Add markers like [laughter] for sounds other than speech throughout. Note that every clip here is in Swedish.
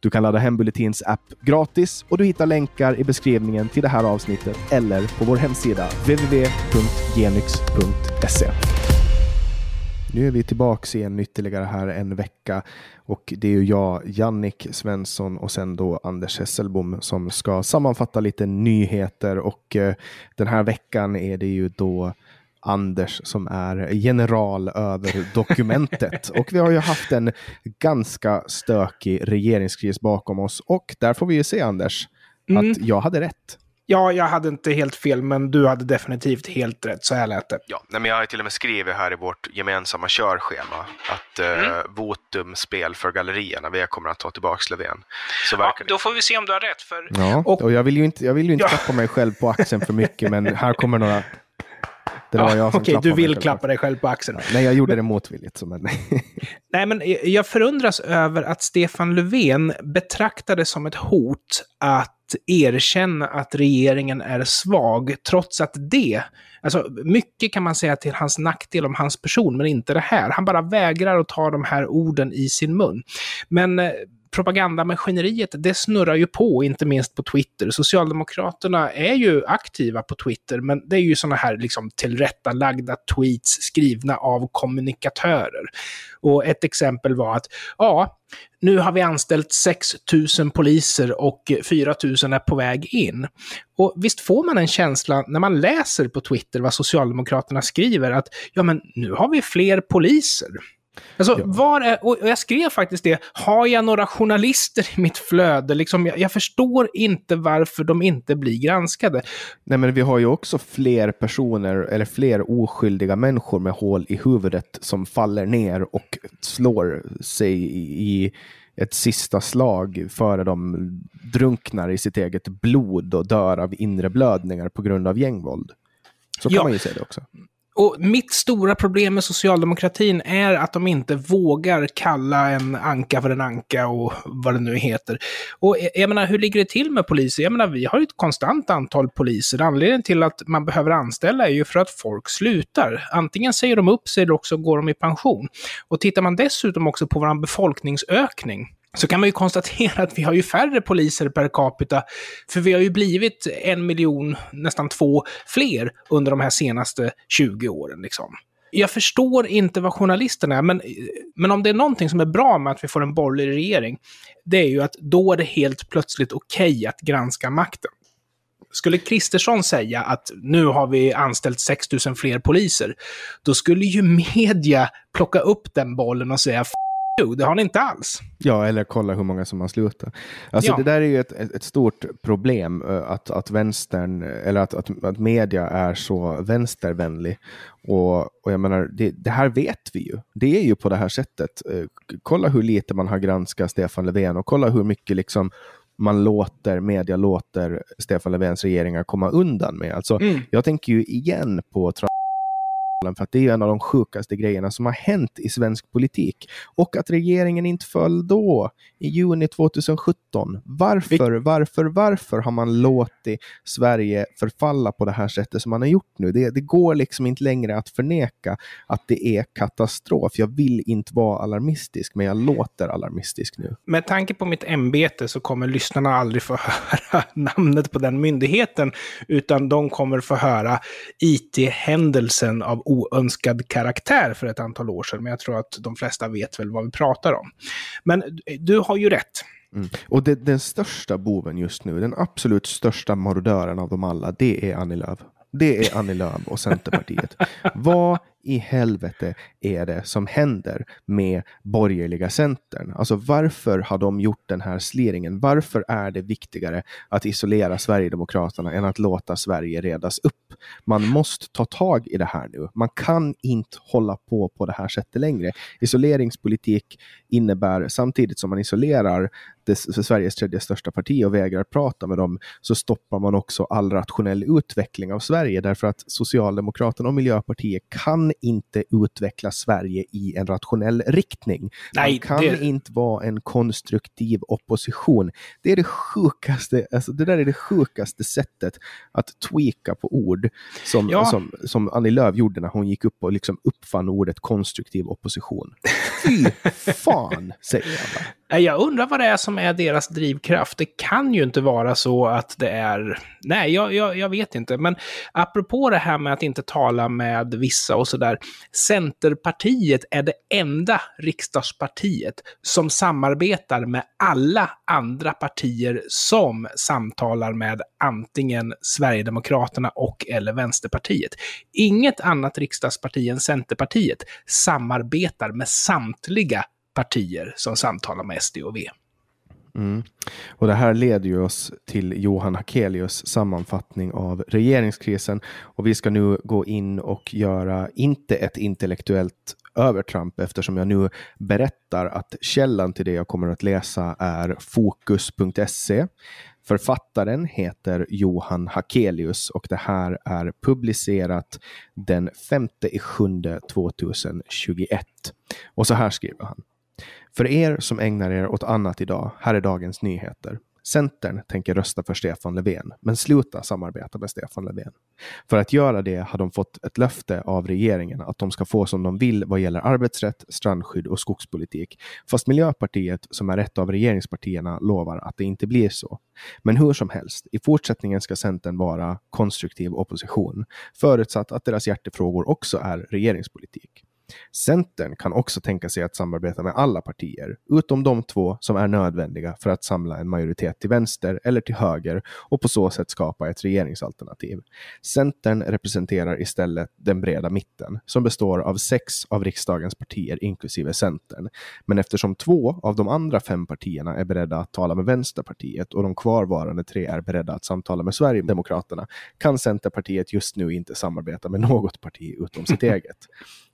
Du kan ladda hem Bulletins app gratis och du hittar länkar i beskrivningen till det här avsnittet eller på vår hemsida www.genyx.se. Nu är vi tillbaka igen ytterligare här en vecka och det är ju jag, Jannik Svensson och sen då Anders Hesselbom som ska sammanfatta lite nyheter och eh, den här veckan är det ju då Anders som är general över dokumentet. och vi har ju haft en ganska stökig regeringskris bakom oss och där får vi ju se Anders mm. att jag hade rätt. Ja, jag hade inte helt fel, men du hade definitivt helt rätt. Så här lät det. Ja, nej, men jag har till och med skrivit här i vårt gemensamma körschema att uh, mm. votum spel för gallerierna, vi kommer att ta tillbaka Löfven. Så ja, då får vi se om du har rätt. För... Ja, och, och jag vill ju inte, jag vill ju inte ja. klappa mig själv på axeln för mycket, men här kommer några det var ja, jag som Okej, du vill klappa dig själv på axeln. Nej, jag gjorde det motvilligt. Så men... [laughs] Nej, men jag förundras över att Stefan Löfven betraktade som ett hot att erkänna att regeringen är svag, trots att det, alltså mycket kan man säga till hans nackdel om hans person, men inte det här. Han bara vägrar att ta de här orden i sin mun. Men eh, propagandamaskineriet, det snurrar ju på, inte minst på Twitter. Socialdemokraterna är ju aktiva på Twitter, men det är ju sådana här liksom tillrättalagda tweets skrivna av kommunikatörer. Och ett exempel var att, ja, nu har vi anställt 6 000 poliser och 4 000 är på väg in. Och visst får man en känsla när man läser på Twitter vad Socialdemokraterna skriver att ja, men nu har vi fler poliser. Alltså, ja. var är, och jag skrev faktiskt det, har jag några journalister i mitt flöde? Liksom, jag, jag, förstår inte varför de inte blir granskade. Nej, men vi har ju också fler personer, eller fler oskyldiga människor med hål i huvudet som faller ner och slår sig i ett sista slag före de drunknar i sitt eget blod och dör av inre blödningar på grund av gängvåld. Så kan ja. man ju säga det också. Och mitt stora problem med socialdemokratin är att de inte vågar kalla en anka för en anka och vad det nu heter. Och e-, jag menar, hur ligger det till med poliser? Jag menar, vi har ju ett konstant antal poliser. Anledningen till att man behöver anställa är ju för att folk slutar. Antingen säger de upp sig eller också går de i pension. Och tittar man dessutom också på vår befolkningsökning, så kan man ju konstatera att vi har ju färre poliser per capita, för vi har ju blivit en miljon, nästan två, fler under de här senaste 20 åren. Liksom. Jag förstår inte vad journalisterna är, men, men om det är någonting som är bra med att vi får en borgerlig regering, det är ju att då är det helt plötsligt okej okay att granska makten. Skulle Kristersson säga att nu har vi anställt 6 000 fler poliser, då skulle ju media plocka upp den bollen och säga det har ni inte alls. Ja, eller kolla hur många som har slutat. Alltså ja. det där är ju ett, ett, stort problem, eh, att, att vänstern, eller att, att, att media är så vänstervänlig. Och, och jag menar, det, det, här vet vi ju. Det är ju på det här sättet. Eh, kolla hur lite man har granskat Stefan Löfven och kolla hur mycket liksom man låter, media låter Stefan Löfvens regeringar komma undan med. Alltså, mm. Jag tänker ju igen på för att det är en av de sjukaste grejerna som har hänt i svensk politik. Och att regeringen inte föll då, i juni 2017. Varför, varför, varför har man låtit Sverige förfalla på det här sättet som man har gjort nu? Det, det går liksom inte längre att förneka att det är katastrof. Jag vill inte vara alarmistisk, men jag låter alarmistisk nu. Med tanke på mitt ämbete så kommer lyssnarna aldrig få [laughs] höra namnet på den myndigheten, utan de kommer få höra IT-händelsen av oönskad karaktär för ett antal år sedan, men jag tror att de flesta vet väl vad vi pratar om. Men du har ju rätt. Mm. Och det, den största boven just nu, den absolut största marodören av dem alla, det är Annie Lööf. Det är Annie Lööf och Centerpartiet. [laughs] Vad i helvete är det som händer med borgerliga Centern? Alltså varför har de gjort den här sleringen? Varför är det viktigare att isolera Sverigedemokraterna än att låta Sverige redas upp? man måste ta tag i det här nu. Man kan inte hålla på på det här sättet längre. Isoleringspolitik innebär, samtidigt som man isolerar det, Sveriges tredje största parti och vägrar prata med dem, så stoppar man också all rationell utveckling av Sverige, därför att Socialdemokraterna och Miljöpartiet kan inte utveckla Sverige i en rationell riktning. Nej, man kan det... inte vara en konstruktiv opposition. Det är det sjukaste, alltså det där är det sjukaste sättet att tweaka på ord som, ja. som, som Annie Lööf gjorde när hon gick upp och liksom uppfann ordet konstruktiv opposition. Fy [laughs] fan, säger jag bara. Eh, jag undrar vad det är som är deras drivkraft. Det kan ju inte vara så att det är... Nej, jag, jag, jag vet inte. Men apropå det här med att inte tala med vissa och sådär. Centerpartiet är det enda riksdagspartiet som samarbetar med alla andra partier som samtalar med antingen Sverigedemokraterna och eller Vänsterpartiet. Inget annat riksdagsparti än Centerpartiet samarbetar med samtliga partier som samtalar med SD och V. Mm. Och det här leder ju oss till Johan Hakelius sammanfattning av regeringskrisen. Och vi ska nu gå in och göra, inte ett intellektuellt övertramp, eftersom jag nu berättar att källan till det jag kommer att läsa är fokus.se. Författaren heter Johan Hakelius och det här är publicerat den 5 7 2021. Och så här skriver han. För er som ägnar er åt annat idag, här är dagens nyheter. Centern tänker rösta för Stefan Löfven, men sluta samarbeta med Stefan Löfven. För att göra det har de fått ett löfte av regeringen att de ska få som de vill vad gäller arbetsrätt, strandskydd och skogspolitik. Fast Miljöpartiet, som är ett av regeringspartierna, lovar att det inte blir så. Men hur som helst, i fortsättningen ska Centern vara konstruktiv opposition, förutsatt att deras hjärtefrågor också är regeringspolitik. Centern kan också tänka sig att samarbeta med alla partier, utom de två som är nödvändiga för att samla en majoritet till vänster eller till höger och på så sätt skapa ett regeringsalternativ. Centern representerar istället den breda mitten, som består av sex av riksdagens partier inklusive Centern. Men eftersom två av de andra fem partierna är beredda att tala med Vänsterpartiet och de kvarvarande tre är beredda att samtala med Sverigedemokraterna kan Centerpartiet just nu inte samarbeta med något parti utom sitt eget.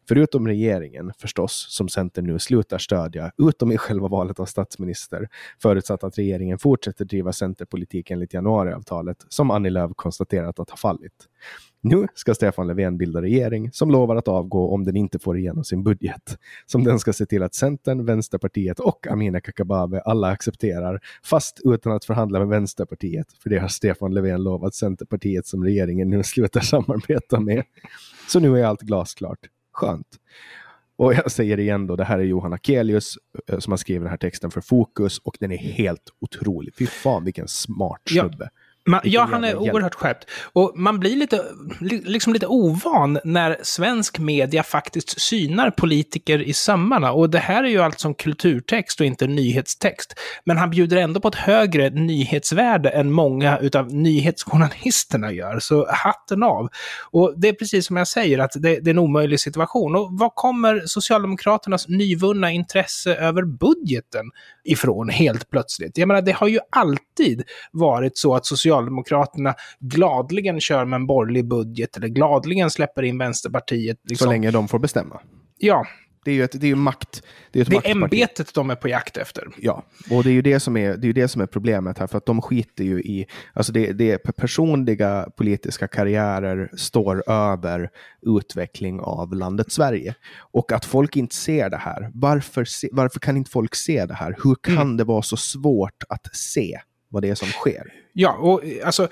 Förutom regeringen förstås, som Centern nu slutar stödja, utom i själva valet av statsminister, förutsatt att regeringen fortsätter driva Centerpolitik enligt januariavtalet, som Annie Lööf konstaterat att ha fallit. Nu ska Stefan Löfven bilda regering som lovar att avgå om den inte får igenom sin budget. Som den ska se till att Centern, Vänsterpartiet och Amineh Kakabaveh alla accepterar, fast utan att förhandla med Vänsterpartiet. För det har Stefan Löfven lovat Centerpartiet som regeringen nu slutar samarbeta med. Så nu är allt glasklart skönt. Och jag säger igen då, det här är Johan Akelius eh, som har skrivit den här texten för Fokus och den är helt otrolig. Fy fan vilken smart snubbe. Ja. Man, ja, han är oerhört skärpt. Och man blir lite, liksom lite ovan när svensk media faktiskt synar politiker i sömmarna. Och det här är ju alltså en kulturtext och inte nyhetstext. Men han bjuder ändå på ett högre nyhetsvärde än många av nyhetsjournalisterna gör. Så hatten av. Och det är precis som jag säger, att det, det är en omöjlig situation. Och var kommer Socialdemokraternas nyvunna intresse över budgeten ifrån helt plötsligt? Jag menar, det har ju alltid varit så att Socialdemokraterna Socialdemokraterna gladligen kör med en borgerlig budget eller gladligen släpper in Vänsterpartiet. Liksom. Så länge de får bestämma. Ja, det är ju ett, det är makt. Det är, ett det är ämbetet de är på jakt efter. Ja, och det är ju det som är, det är, det som är problemet här, för att de skiter ju i, alltså det, det personliga politiska karriärer står över utveckling av landet Sverige. Och att folk inte ser det här, varför, varför kan inte folk se det här? Hur kan mm. det vara så svårt att se vad det är som sker? Ja, och eh, alltså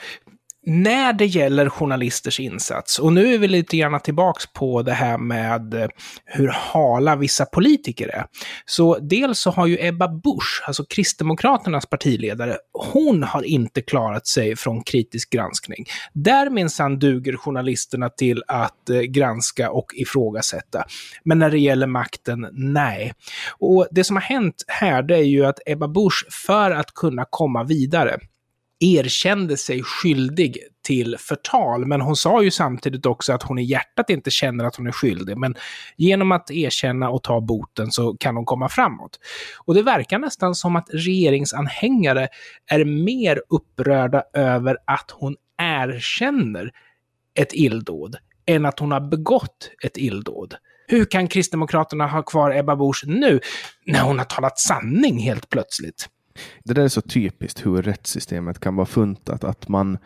när det gäller journalisters insats, och nu är vi lite grann tillbaks på det här med eh, hur hala vissa politiker är. Så dels så har ju Ebba Busch, alltså Kristdemokraternas partiledare, hon har inte klarat sig från kritisk granskning. Där minsann duger journalisterna till att eh, granska och ifrågasätta. Men när det gäller makten, nej. Och det som har hänt här, det är ju att Ebba Busch, för att kunna komma vidare, erkände sig skyldig till förtal, men hon sa ju samtidigt också att hon i hjärtat inte känner att hon är skyldig. Men genom att erkänna och ta boten så kan hon komma framåt. Och det verkar nästan som att regeringsanhängare är mer upprörda över att hon erkänner ett illdåd än att hon har begått ett illdåd. Hur kan Kristdemokraterna ha kvar Ebba Busch nu, när hon har talat sanning helt plötsligt? Det där är så typiskt hur rättssystemet kan vara funtat, att man,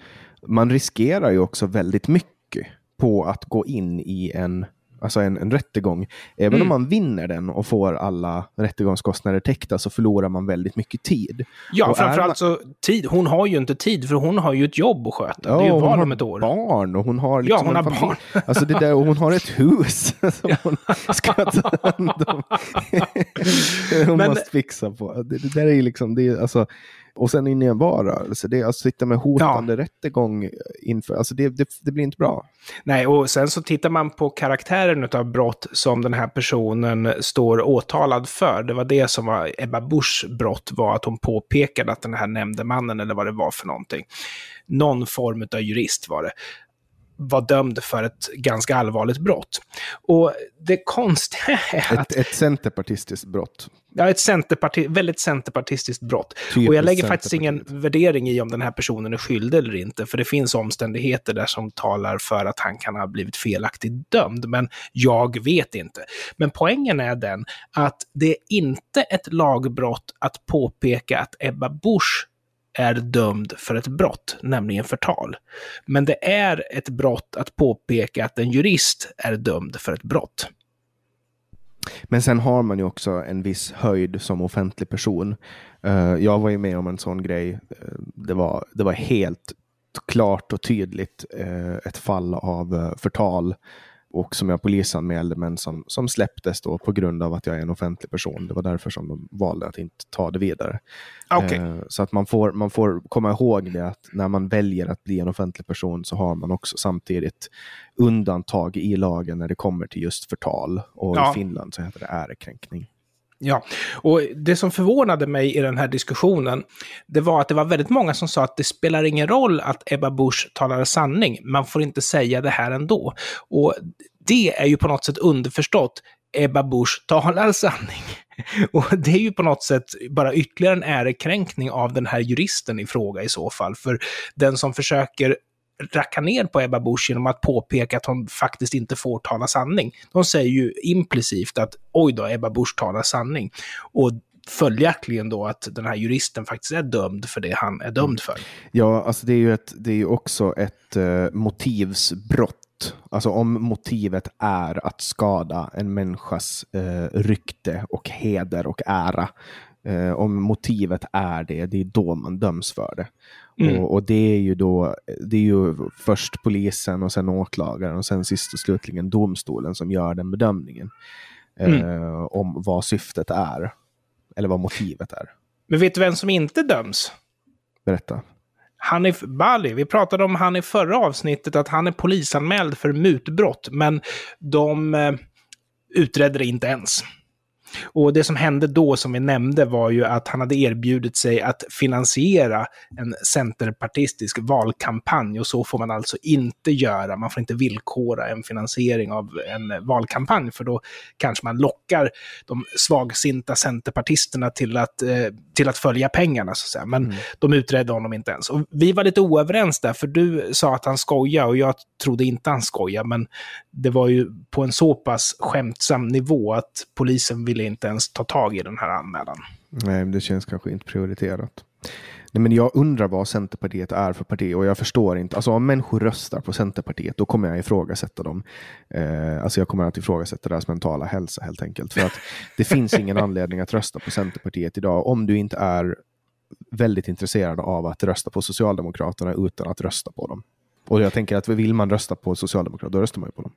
man riskerar ju också väldigt mycket på att gå in i en alltså en, en rättegång. Även mm. om man vinner den och får alla rättegångskostnader täckta så förlorar man väldigt mycket tid. Ja, och framförallt man... så tid. Hon har ju inte tid för hon har ju ett jobb att sköta. Ja, det är ju val om ett år. barn och hon har liksom Ja, hon har familj. barn. Alltså det där, och hon har ett hus [laughs] som hon ska ta hand om. [laughs] hon Men... måste fixa på. Det, det där är ju liksom, det är, alltså, och sen in i en varelse, det alltså sitta med hotande ja. rättegång inför, alltså det, det, det, blir inte bra. Nej, och sen så tittar man på karaktären av brott som den här personen står åtalad för. Det var det som var Ebba Buschs brott, var att hon påpekade att den här nämndemannen, eller vad det var för någonting, någon form av jurist var det, var dömd för ett ganska allvarligt brott. Och det konstiga [laughs] är att... Ett, ett centerpartistiskt brott. Ja, ett centerparti väldigt centerpartistiskt brott. Typiskt och jag lägger faktiskt ingen värdering i om den här personen är skyldig eller inte, för det finns omständigheter där som talar för att han kan ha blivit felaktigt dömd, men jag vet inte. Men poängen är den att det är inte ett lagbrott att påpeka att Ebba Busch är dömd för ett brott, nämligen förtal. Men det är ett brott att påpeka att en jurist är dömd för ett brott. Men sen har man ju också en viss höjd som offentlig person. Eh, jag var ju med om en sån grej. Eh, det, var, det var helt klart och tydligt eh, ett fall av förtal och som jag polisanmälde men som, som släpptes då på grund av att jag är en offentlig person. Det var därför som de valde att inte ta det vidare. Okay. Eh, så att man får, man får komma ihåg det att när man väljer att bli en offentlig person så har man också samtidigt undantag i lagen när det kommer till just förtal. Och ja. i Finland så heter det ärekränkning. Ja, och det som förvånade mig i den här diskussionen, det var att det var väldigt många som sa att det spelar ingen roll att Ebba Busch talar sanning, man får inte säga det här ändå. Och det är ju på något sätt underförstått, Ebba Busch talar sanning. [laughs] Och det är ju på något sätt bara ytterligare en ärekränkning av den här juristen i fråga i så fall. För den som försöker racka ner på Ebba Busch genom att påpeka att hon faktiskt inte får tala sanning. De säger ju implicit att oj då, Ebba Busch talar sanning. Och följaktligen då att den här juristen faktiskt är dömd för det han är dömd för. Ja, alltså det är ju, ett, det är också ett uh, motivsbrott. Alltså om motivet är att skada en människas uh, rykte och heder och ära. Uh, om motivet är det, det är då man döms för det. Mm. Och, och, det är ju då, det är ju först polisen och sen åklagaren och sen sist och slutligen domstolen som gör den bedömningen. Mm. Eh, om vad syftet är. Eller vad motivet är. Men vet du vem som inte döms? Berätta. Hanif Bali, vi pratade om han i förra avsnittet, att han är polisanmäld för mutbrott, men de eh, utredde det inte ens. Och det som hände då, som vi nämnde, var ju att han hade erbjudit sig att finansiera en centerpartistisk valkampanj. Och så får man alltså inte göra. Man får inte villkora en finansiering av en valkampanj, för då kanske man lockar de svagsinta centerpartisterna till att, eh, till att följa pengarna, så att säga. Men mm. de utredde honom inte ens. Och vi var lite oöverens där, för du sa att han skojade och jag trodde inte han skojade, men det var ju på en så pass skämtsam nivå att polisen ville inte ens ta tag i den här anmälan. Nej, det känns kanske inte prioriterat. Nej, men jag undrar vad Centerpartiet är för parti och jag förstår inte. Alltså om människor röstar på Centerpartiet, då kommer jag ifrågasätta dem. Eh, alltså jag kommer att ifrågasätta deras mentala hälsa helt enkelt. För att det finns ingen [laughs] anledning att rösta på Centerpartiet idag om du inte är väldigt intresserad av att rösta på Socialdemokraterna utan att rösta på dem. Och jag tänker att vill man rösta på Socialdemokraterna, då röstar man ju på dem.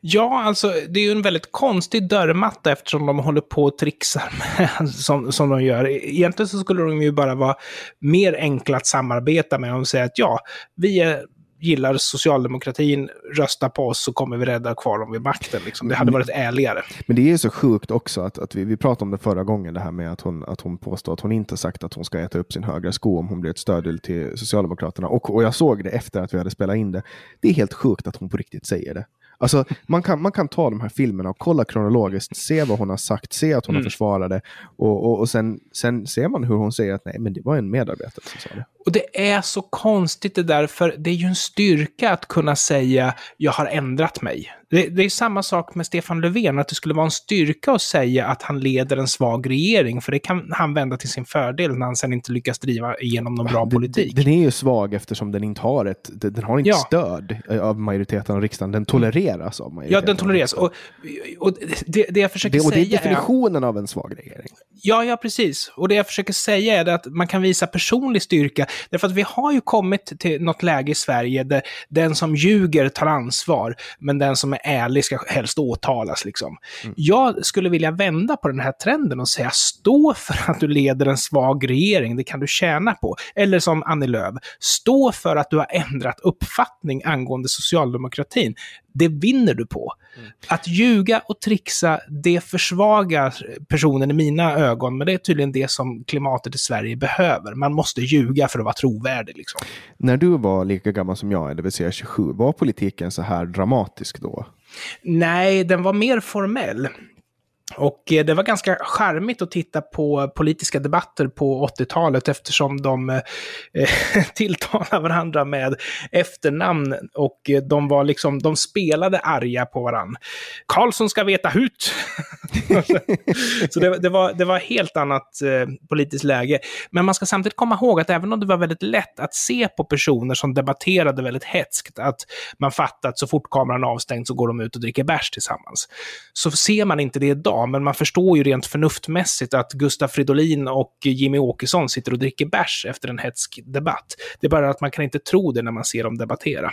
Ja, alltså det är ju en väldigt konstig dörrmatta eftersom de håller på och trixar med, [laughs] som, som de gör. Egentligen så skulle de ju bara vara mer enkla att samarbeta med och säga att ja, vi är gillar socialdemokratin, rösta på oss så kommer vi rädda kvar dem vid makten. Liksom. Det hade varit ärligare. Men det är så sjukt också att, att vi, vi pratade om det förra gången, det här med att hon, att hon påstår att hon inte sagt att hon ska äta upp sin högra sko om hon blir ett stöd till Socialdemokraterna. Och, och jag såg det efter att vi hade spelat in det. Det är helt sjukt att hon på riktigt säger det. Alltså, man, kan, man kan ta de här filmerna och kolla kronologiskt, se vad hon har sagt, se att hon mm. har försvarat det och, och, och sen, sen ser man hur hon säger att nej, men det var en medarbetare som sa det. Och det är så konstigt det där, för det är ju en styrka att kunna säga jag har ändrat mig. Det, det, är samma sak med Stefan Löfven, att det skulle vara en styrka att säga att han leder en svag regering, för det kan han vända till sin fördel när han sen inte lyckas driva igenom någon bra politik. Den, den är ju svag eftersom den inte har ett, den har inte ja. stöd av majoriteten av riksdagen, den tolereras av majoriteten. Ja, den tolereras. Och, och det, det jag försöker det, och säga det är definitionen är, av en svag regering. Ja, ja, precis. Och det jag försöker säga är att man kan visa personlig styrka, därför att vi har ju kommit till något läge i Sverige där den som ljuger tar ansvar, men den som är ärlig ska helst åtalas. Liksom. Mm. Jag skulle vilja vända på den här trenden och säga stå för att du leder en svag regering, det kan du tjäna på. Eller som Annie Lööf, stå för att du har ändrat uppfattning angående socialdemokratin. Det vinner du på. Mm. Att ljuga och trixa, det försvagar personen i mina ögon, men det är tydligen det som klimatet i Sverige behöver. Man måste ljuga för att vara trovärdig. Liksom. När du var lika gammal som jag, det vill säga 27, var politiken så här dramatisk då? Nej, den var mer formell. Och eh, det var ganska charmigt att titta på politiska debatter på 80-talet eftersom de eh, [laughs] varandra med efternamn och eh, de var liksom, de spelade arga på varandra. Karlsson ska veta hut! [laughs] Så det, det, var, det var helt annat eh, politiskt läge. Men man ska samtidigt komma ihåg att även om det var väldigt lätt att se på personer som debatterade väldigt hetskt, att man fattar att så fort kameran avstängs så går de ut och dricker bärs tillsammans, så ser man inte det idag men man förstår ju rent förnuftmässigt att Gustaf Fridolin och Jimmy Åkesson sitter och dricker bärs efter en hetsk debatt. Det är bara att man kan inte tro det när man ser dem debattera.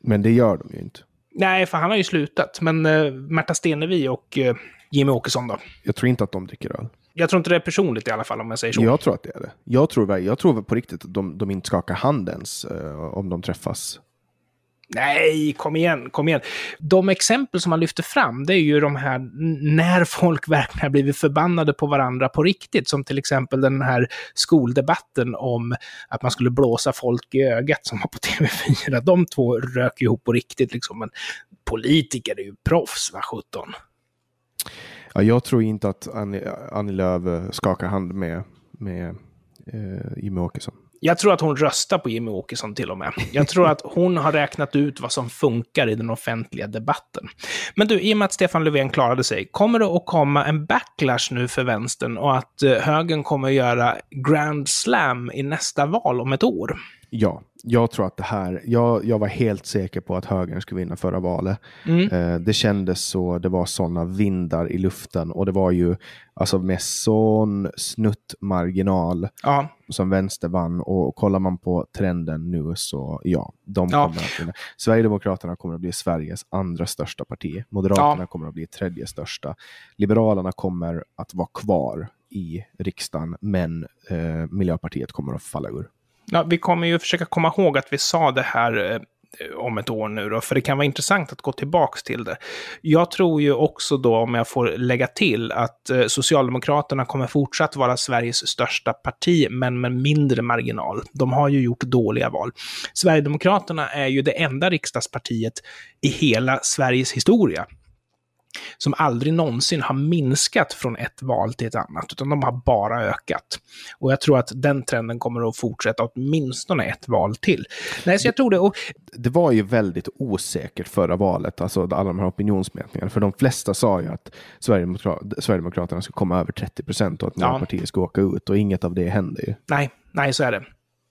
Men det gör de ju inte. Nej, för han har ju slutat. Men uh, Märta Stenevi och uh, Jimmy Åkesson då? Jag tror inte att de dricker öl. Jag tror inte det är personligt i alla fall om jag säger så. Jag tror att det är det. Jag tror, jag tror på riktigt att de, de inte skakar hand ens uh, om de träffas. Nej, kom igen, kom igen. De exempel som man lyfter fram, det är ju de här när folk [laughs] verkligen har blivit förbannade på varandra på riktigt, som till exempel den här skoldebatten om att man skulle blåsa folk i ögat som var på [laughs] TV4. De två rök ihop på riktigt, liksom. men politiker är ju proffs, va sjutton. Ja, jag tror inte att Annie, Annie Lööf skakar hand med, med eh, Jimmie Åkesson. Jag tror att hon röstar på Jimmy Åkesson till och med. Jag tror att hon har räknat ut vad som funkar i den offentliga debatten. Men du, i och med att Stefan Löfven klarade sig, kommer det att komma en backlash nu för vänstern och att eh, högern kommer att göra grand slam i nästa val om ett år? Ja, jag tror att det här, jag, jag var helt säker på att högern skulle vinna förra valet. Mm. Eh, det kändes så, det var sådana vindar i luften och det var ju alltså med sån snuttmarginal ja. som vänster vann. Och kollar man på trenden nu så ja, de ja. kommer att vinna. Sverigedemokraterna kommer att bli Sveriges andra största parti. Moderaterna ja. kommer att bli tredje största. Liberalerna kommer att vara kvar i riksdagen, men eh, Miljöpartiet kommer att falla ur. Ja, vi kommer ju försöka komma ihåg att vi sa det här eh, om ett år nu då, för det kan vara intressant att gå tillbaks till det. Jag tror ju också då, om jag får lägga till, att eh, Socialdemokraterna kommer fortsatt vara Sveriges största parti, men med mindre marginal. De har ju gjort dåliga val. Sverigedemokraterna är ju det enda riksdagspartiet i hela Sveriges historia som aldrig någonsin har minskat från ett val till ett annat, utan de har bara ökat. Och jag tror att den trenden kommer att fortsätta åtminstone ett val till. Nej, så jag tror det. Och... Det var ju väldigt osäkert förra valet, alltså alla de här opinionsmätningarna, för de flesta sa ju att Sverigedemokraterna skulle komma över 30 procent och att Miljöpartiet ja. skulle åka ut och inget av det hände ju. Nej, nej, så är det.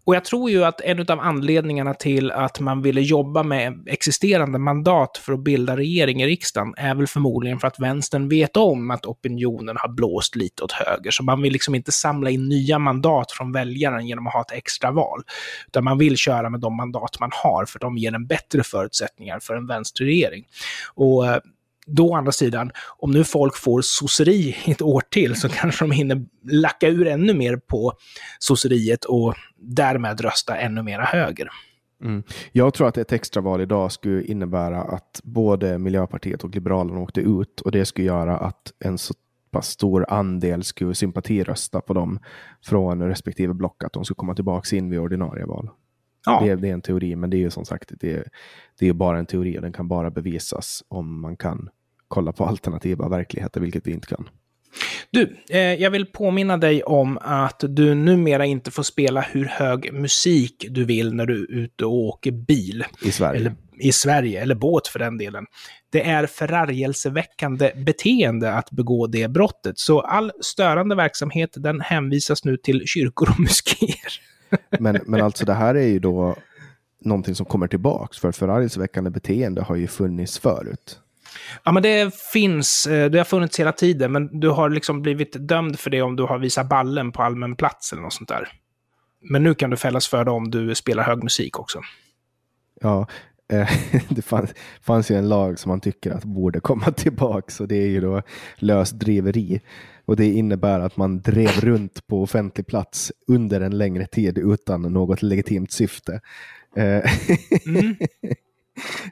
Och jag tror ju att en av anledningarna till att man ville jobba med existerande mandat för att bilda regering i riksdagen är väl förmodligen för att vänstern vet om att opinionen har blåst lite åt höger. Så man vill liksom inte samla in nya mandat från väljaren genom att ha ett extra val. Utan man vill köra med de mandat man har, för de ger en bättre förutsättningar för en vänsterregering. Och eh, då å andra sidan, om nu folk får sosseri ett år till så kanske de hinner lacka ur ännu mer på sosseriet och därmed rösta ännu mera höger. Mm. Jag tror att ett extraval idag skulle innebära att både Miljöpartiet och Liberalerna åkte ut och det skulle göra att en så pass stor andel skulle sympatirösta på dem från respektive block, att de skulle komma tillbaka in vid ordinarie val. Ja. Det, det, är en teori, men det är ju som sagt det, det är bara en teori och den kan bara bevisas om man kan kolla på alternativa verkligheter, vilket vi inte kan. Du, eh, jag vill påminna dig om att du numera inte får spela hur hög musik du vill när du är ute och åker bil. I Sverige. Eller, I Sverige, eller båt för den delen. Det är förargelseväckande beteende att begå det brottet. Så all störande verksamhet, den hänvisas nu till kyrkor och [laughs] moskéer. Men, men alltså det här är ju då någonting som kommer tillbaks, för förargelseväckande beteende har ju funnits förut. Ja, men det finns. Eh, det har funnits hela tiden, men du har liksom blivit dömd för det om du har visat ballen på allmän plats eller något sånt där. Men nu kan du fällas för det om du spelar hög musik också. Ja, eh, [laughs] det fanns, fanns ju en lag som man tycker att borde komma [laughs] tillbaka och det är ju då lösdriveri. Och det innebär att man drev runt på offentlig plats under en längre tid utan något legitimt syfte. Eh, [laughs] mm.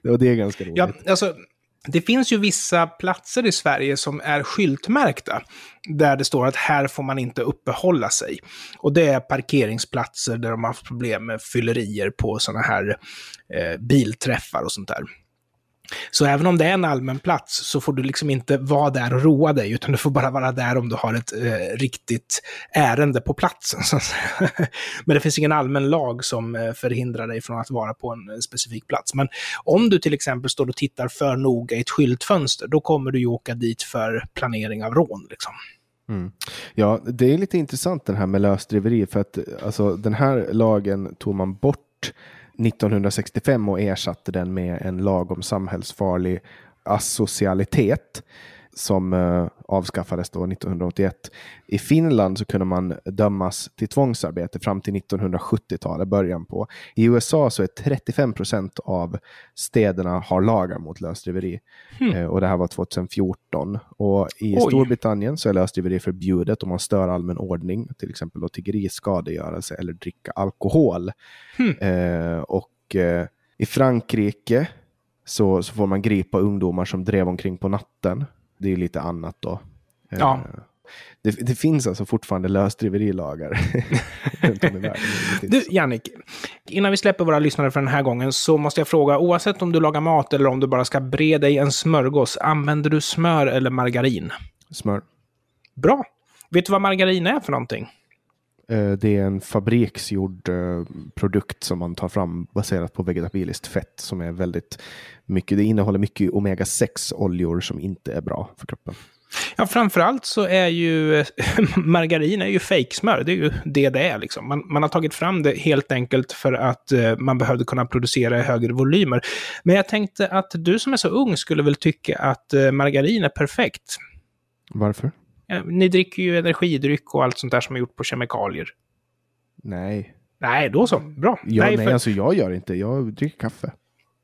och det är ganska roligt. Ja, alltså, det finns ju vissa platser i Sverige som är skyltmärkta, där det står att här får man inte uppehålla sig. Och det är parkeringsplatser där de har haft problem med fyllerier på sådana här eh, bilträffar och sånt där. Så även om det är en allmän plats så får du liksom inte vara där och roa dig, utan du får bara vara där om du har ett eh, riktigt ärende på platsen. [laughs] Men det finns ingen allmän lag som eh, förhindrar dig från att vara på en eh, specifik plats. Men om du till exempel står och tittar för noga i ett skyltfönster, då kommer du ju åka dit för planering av rån. Liksom. Mm. Ja, det är lite intressant det här med lösdriveri, för att alltså, den här lagen tog man bort 1965 och ersatte den med en lag om samhällsfarlig asocialitet som uh, avskaffades då 1981. I Finland så kunde man dömas till tvångsarbete fram till 1970-talet, början på. I USA så är 35 procent av städerna har lagar mot lösdriveri. Uh, och det här var 2014. Och i Oj. Storbritannien så är lösdriveri förbjudet om man stör allmän ordning, till exempel då tiggeri, skadegörelse eller dricka alkohol. Hmm. Uh, och i Frankrike så, så, får man gripa ungdomar som drev omkring på natten det är lite annat då. Ja. Eh, det, det, finns alltså fortfarande lösdriverilagar [laughs] runt om i världen. Du, Jannik, innan vi släpper våra lyssnare för den här gången så måste jag fråga, oavsett om du lagar mat eller om du bara ska bre dig en smörgås, använder du smör eller margarin? Smör. Bra. Vet du vad margarin är för någonting? Eh, det är en fabriksgjord eh, produkt som man tar fram baserat på vegetabiliskt fett som är väldigt mycket. Det innehåller mycket omega-6 oljor som inte är bra för kroppen. Ja, framförallt så är ju [laughs] margarin är ju fejksmör. Det är ju det det är. Liksom. Man, man, har tagit fram det helt enkelt för att uh, man behövde kunna producera i högre volymer. Men jag tänkte att du som är så ung skulle väl tycka att margarin är perfekt. Varför? Ni dricker ju energidryck och allt sånt där som är gjort på kemikalier. Nej. Nej, då så. Bra. Ja, nej, nej för... alltså jag gör inte. Jag dricker kaffe.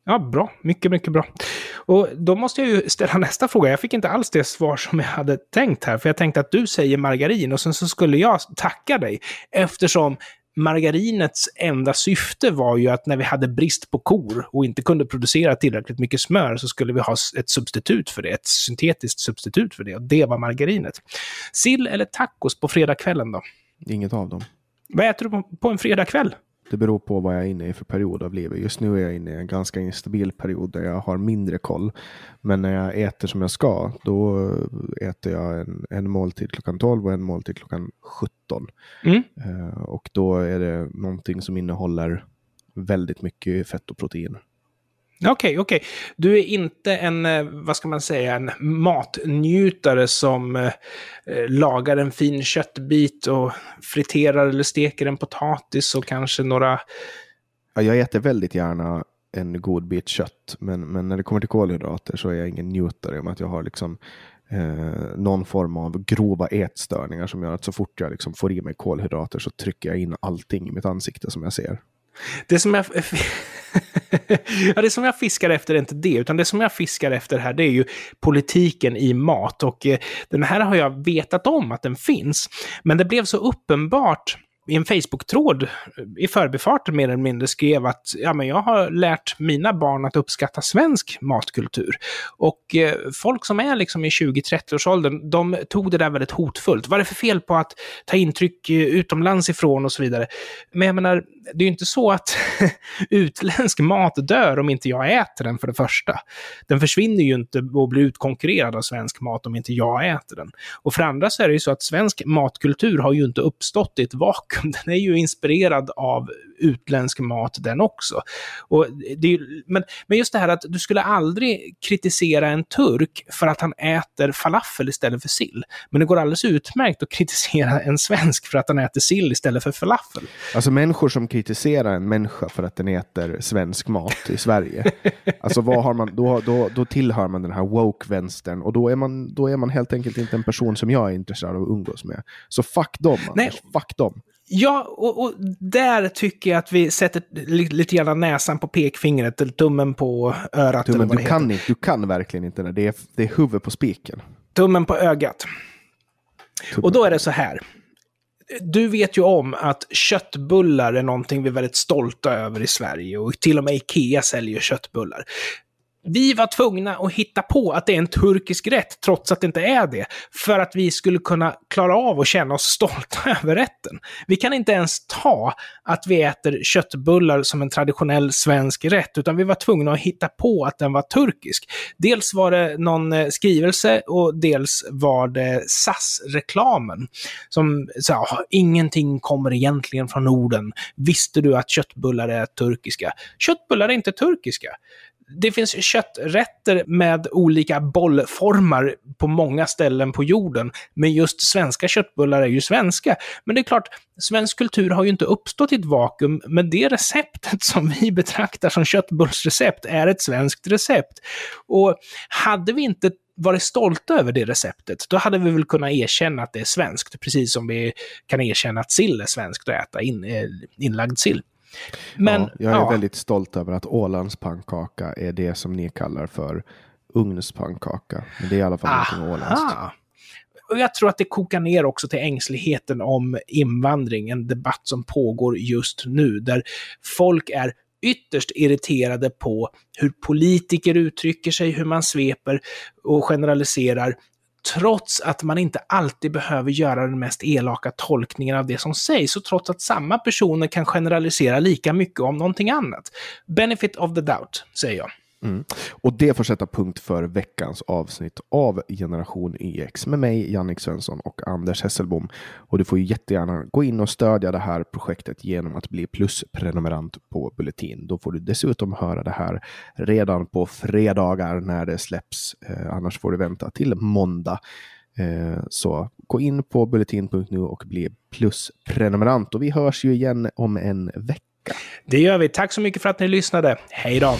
Ja, bra. Mycket, mycket bra. Och då måste jag ju ställa nästa fråga. Jag fick inte alls det svar som jag hade tänkt här, för jag tänkte att du säger margarin och sen så skulle jag tacka dig eftersom margarinets enda syfte var ju att när vi hade brist på kor och inte kunde producera tillräckligt mycket smör så skulle vi ha ett substitut för det, ett syntetiskt substitut för det. Och det var margarinet. Sill eller tacos på fredagskvällen då? Inget av dem. Vad äter du på en fredagkväll? Det beror på vad jag är inne i för period av livet. Just nu är jag inne i en ganska instabil period där jag har mindre koll. Men när jag äter som jag ska, då äter jag en, en måltid klockan 12 och en måltid klockan 17. Mm. Uh, och då är det någonting som innehåller väldigt mycket fett och protein. Okej, okay, okej. Okay. Du är inte en, eh, vad ska man säga, en matnjutare som eh, eh, lagar en fin köttbit och friterar eller steker en potatis och kanske några... Ja, jag äter väldigt gärna en god bit kött, men, men när det kommer till kolhydrater så är jag ingen njutare om att jag har liksom eh, någon form av grova ätstörningar som gör att så fort jag liksom får i mig kolhydrater så trycker jag in allting i mitt ansikte som jag ser. Det som jag... [laughs] ja, det som jag fiskar efter är inte det, utan det som jag fiskar efter här, det är ju politiken i mat. Och eh, den här har jag vetat om att den finns. Men det blev så uppenbart i en Facebook-tråd i förbifarten mer eller mindre skrev att ja, men jag har lärt mina barn att uppskatta svensk matkultur. Och eh, folk som är liksom i 20-30-årsåldern, de tog det där väldigt hotfullt. Vad är det för fel på att ta intryck eh, utomlands ifrån och så vidare? Men jag menar, det är ju inte så att [laughs] utländsk mat dör om inte jag äter den för det första. Den försvinner ju inte och blir utkonkurrerad av svensk mat om inte jag äter den. Och för andra så är det ju så att svensk matkultur har ju inte uppstått i ett vakuum. Den är ju inspirerad av utländsk mat den också. Och det men, men just det här att du skulle aldrig kritisera en turk för att han äter falafel istället för sill. Men det går alldeles utmärkt att kritisera en svensk för att han äter sill istället för falafel. Alltså människor som kritiserar en människa för att den äter svensk mat i Sverige. [laughs] alltså vad har man, då, då, då tillhör man den här woke-vänstern och då är, man, då är man helt enkelt inte en person som jag är intresserad av att umgås med. Så fuck dem, Nej. fuck dem. Ja, och, och, där tycker jag att vi sätter lite, grann näsan på pekfingret, eller tummen på örat. Tummen, du, kan inte, du kan verkligen inte det. Det är, det är huvudet på spiken. Tummen på ögat. Tummen. Och då är det så här. Du vet ju om att köttbullar är någonting vi är väldigt stolta över i Sverige och till och med Ikea säljer köttbullar. Vi var tvungna att hitta på att det är en turkisk rätt, trots att det inte är det, för att vi skulle kunna klara av att känna oss [laughs] stolta över rätten. Vi kan inte ens ta att vi äter köttbullar som en traditionell svensk rätt, utan vi var tvungna att hitta på att den var turkisk. Dels var det någon eh, skrivelse och dels var det SAS-reklamen som sa ingenting kommer egentligen från Norden. Visste du att köttbullar är turkiska? Köttbullar är inte turkiska det finns kötträtter med olika bollformar på många ställen på jorden. Men just svenska köttbullar är ju svenska. Men det är klart, svensk kultur har ju inte uppstått i ett vakuum, men det receptet som vi betraktar som köttbullsrecept är ett svenskt recept. Och hade vi inte varit stolta över det receptet, då hade vi väl kunnat erkänna att det är svenskt, precis som vi kan erkänna att sill är svenskt att äta, in, eh, inlagd sill. Men, ja, jag är ja. väldigt stolt över att Ålandspannkaka är det som ni kallar för ugnspannkaka. Men det är i alla fall någonting åländskt. Och jag tror att det kokar ner också till ängsligheten om invandring, en debatt som pågår just nu, där folk är ytterst irriterade på hur politiker uttrycker sig, hur man sveper och generaliserar trots att man inte alltid behöver göra den mest elaka tolkningen av det som sägs, och trots att samma personer kan generalisera lika mycket om någonting annat. Benefit of the doubt, säger jag. Mm. Och det får sätta punkt för veckans avsnitt av Generation YX med mig, Jannik Svensson och Anders Hesselbom. Och du får ju jättegärna gå in och stödja det här projektet genom att bli plusprenumerant på Bulletin. Då får du dessutom höra det här redan på fredagar när det släpps. Eh, annars får du vänta till måndag. Eh, så gå in på bulletin.nu och bli plusprenumerant. Och vi hörs ju igen om en vecka. Det gör vi. Tack så mycket för att ni lyssnade. Hej då!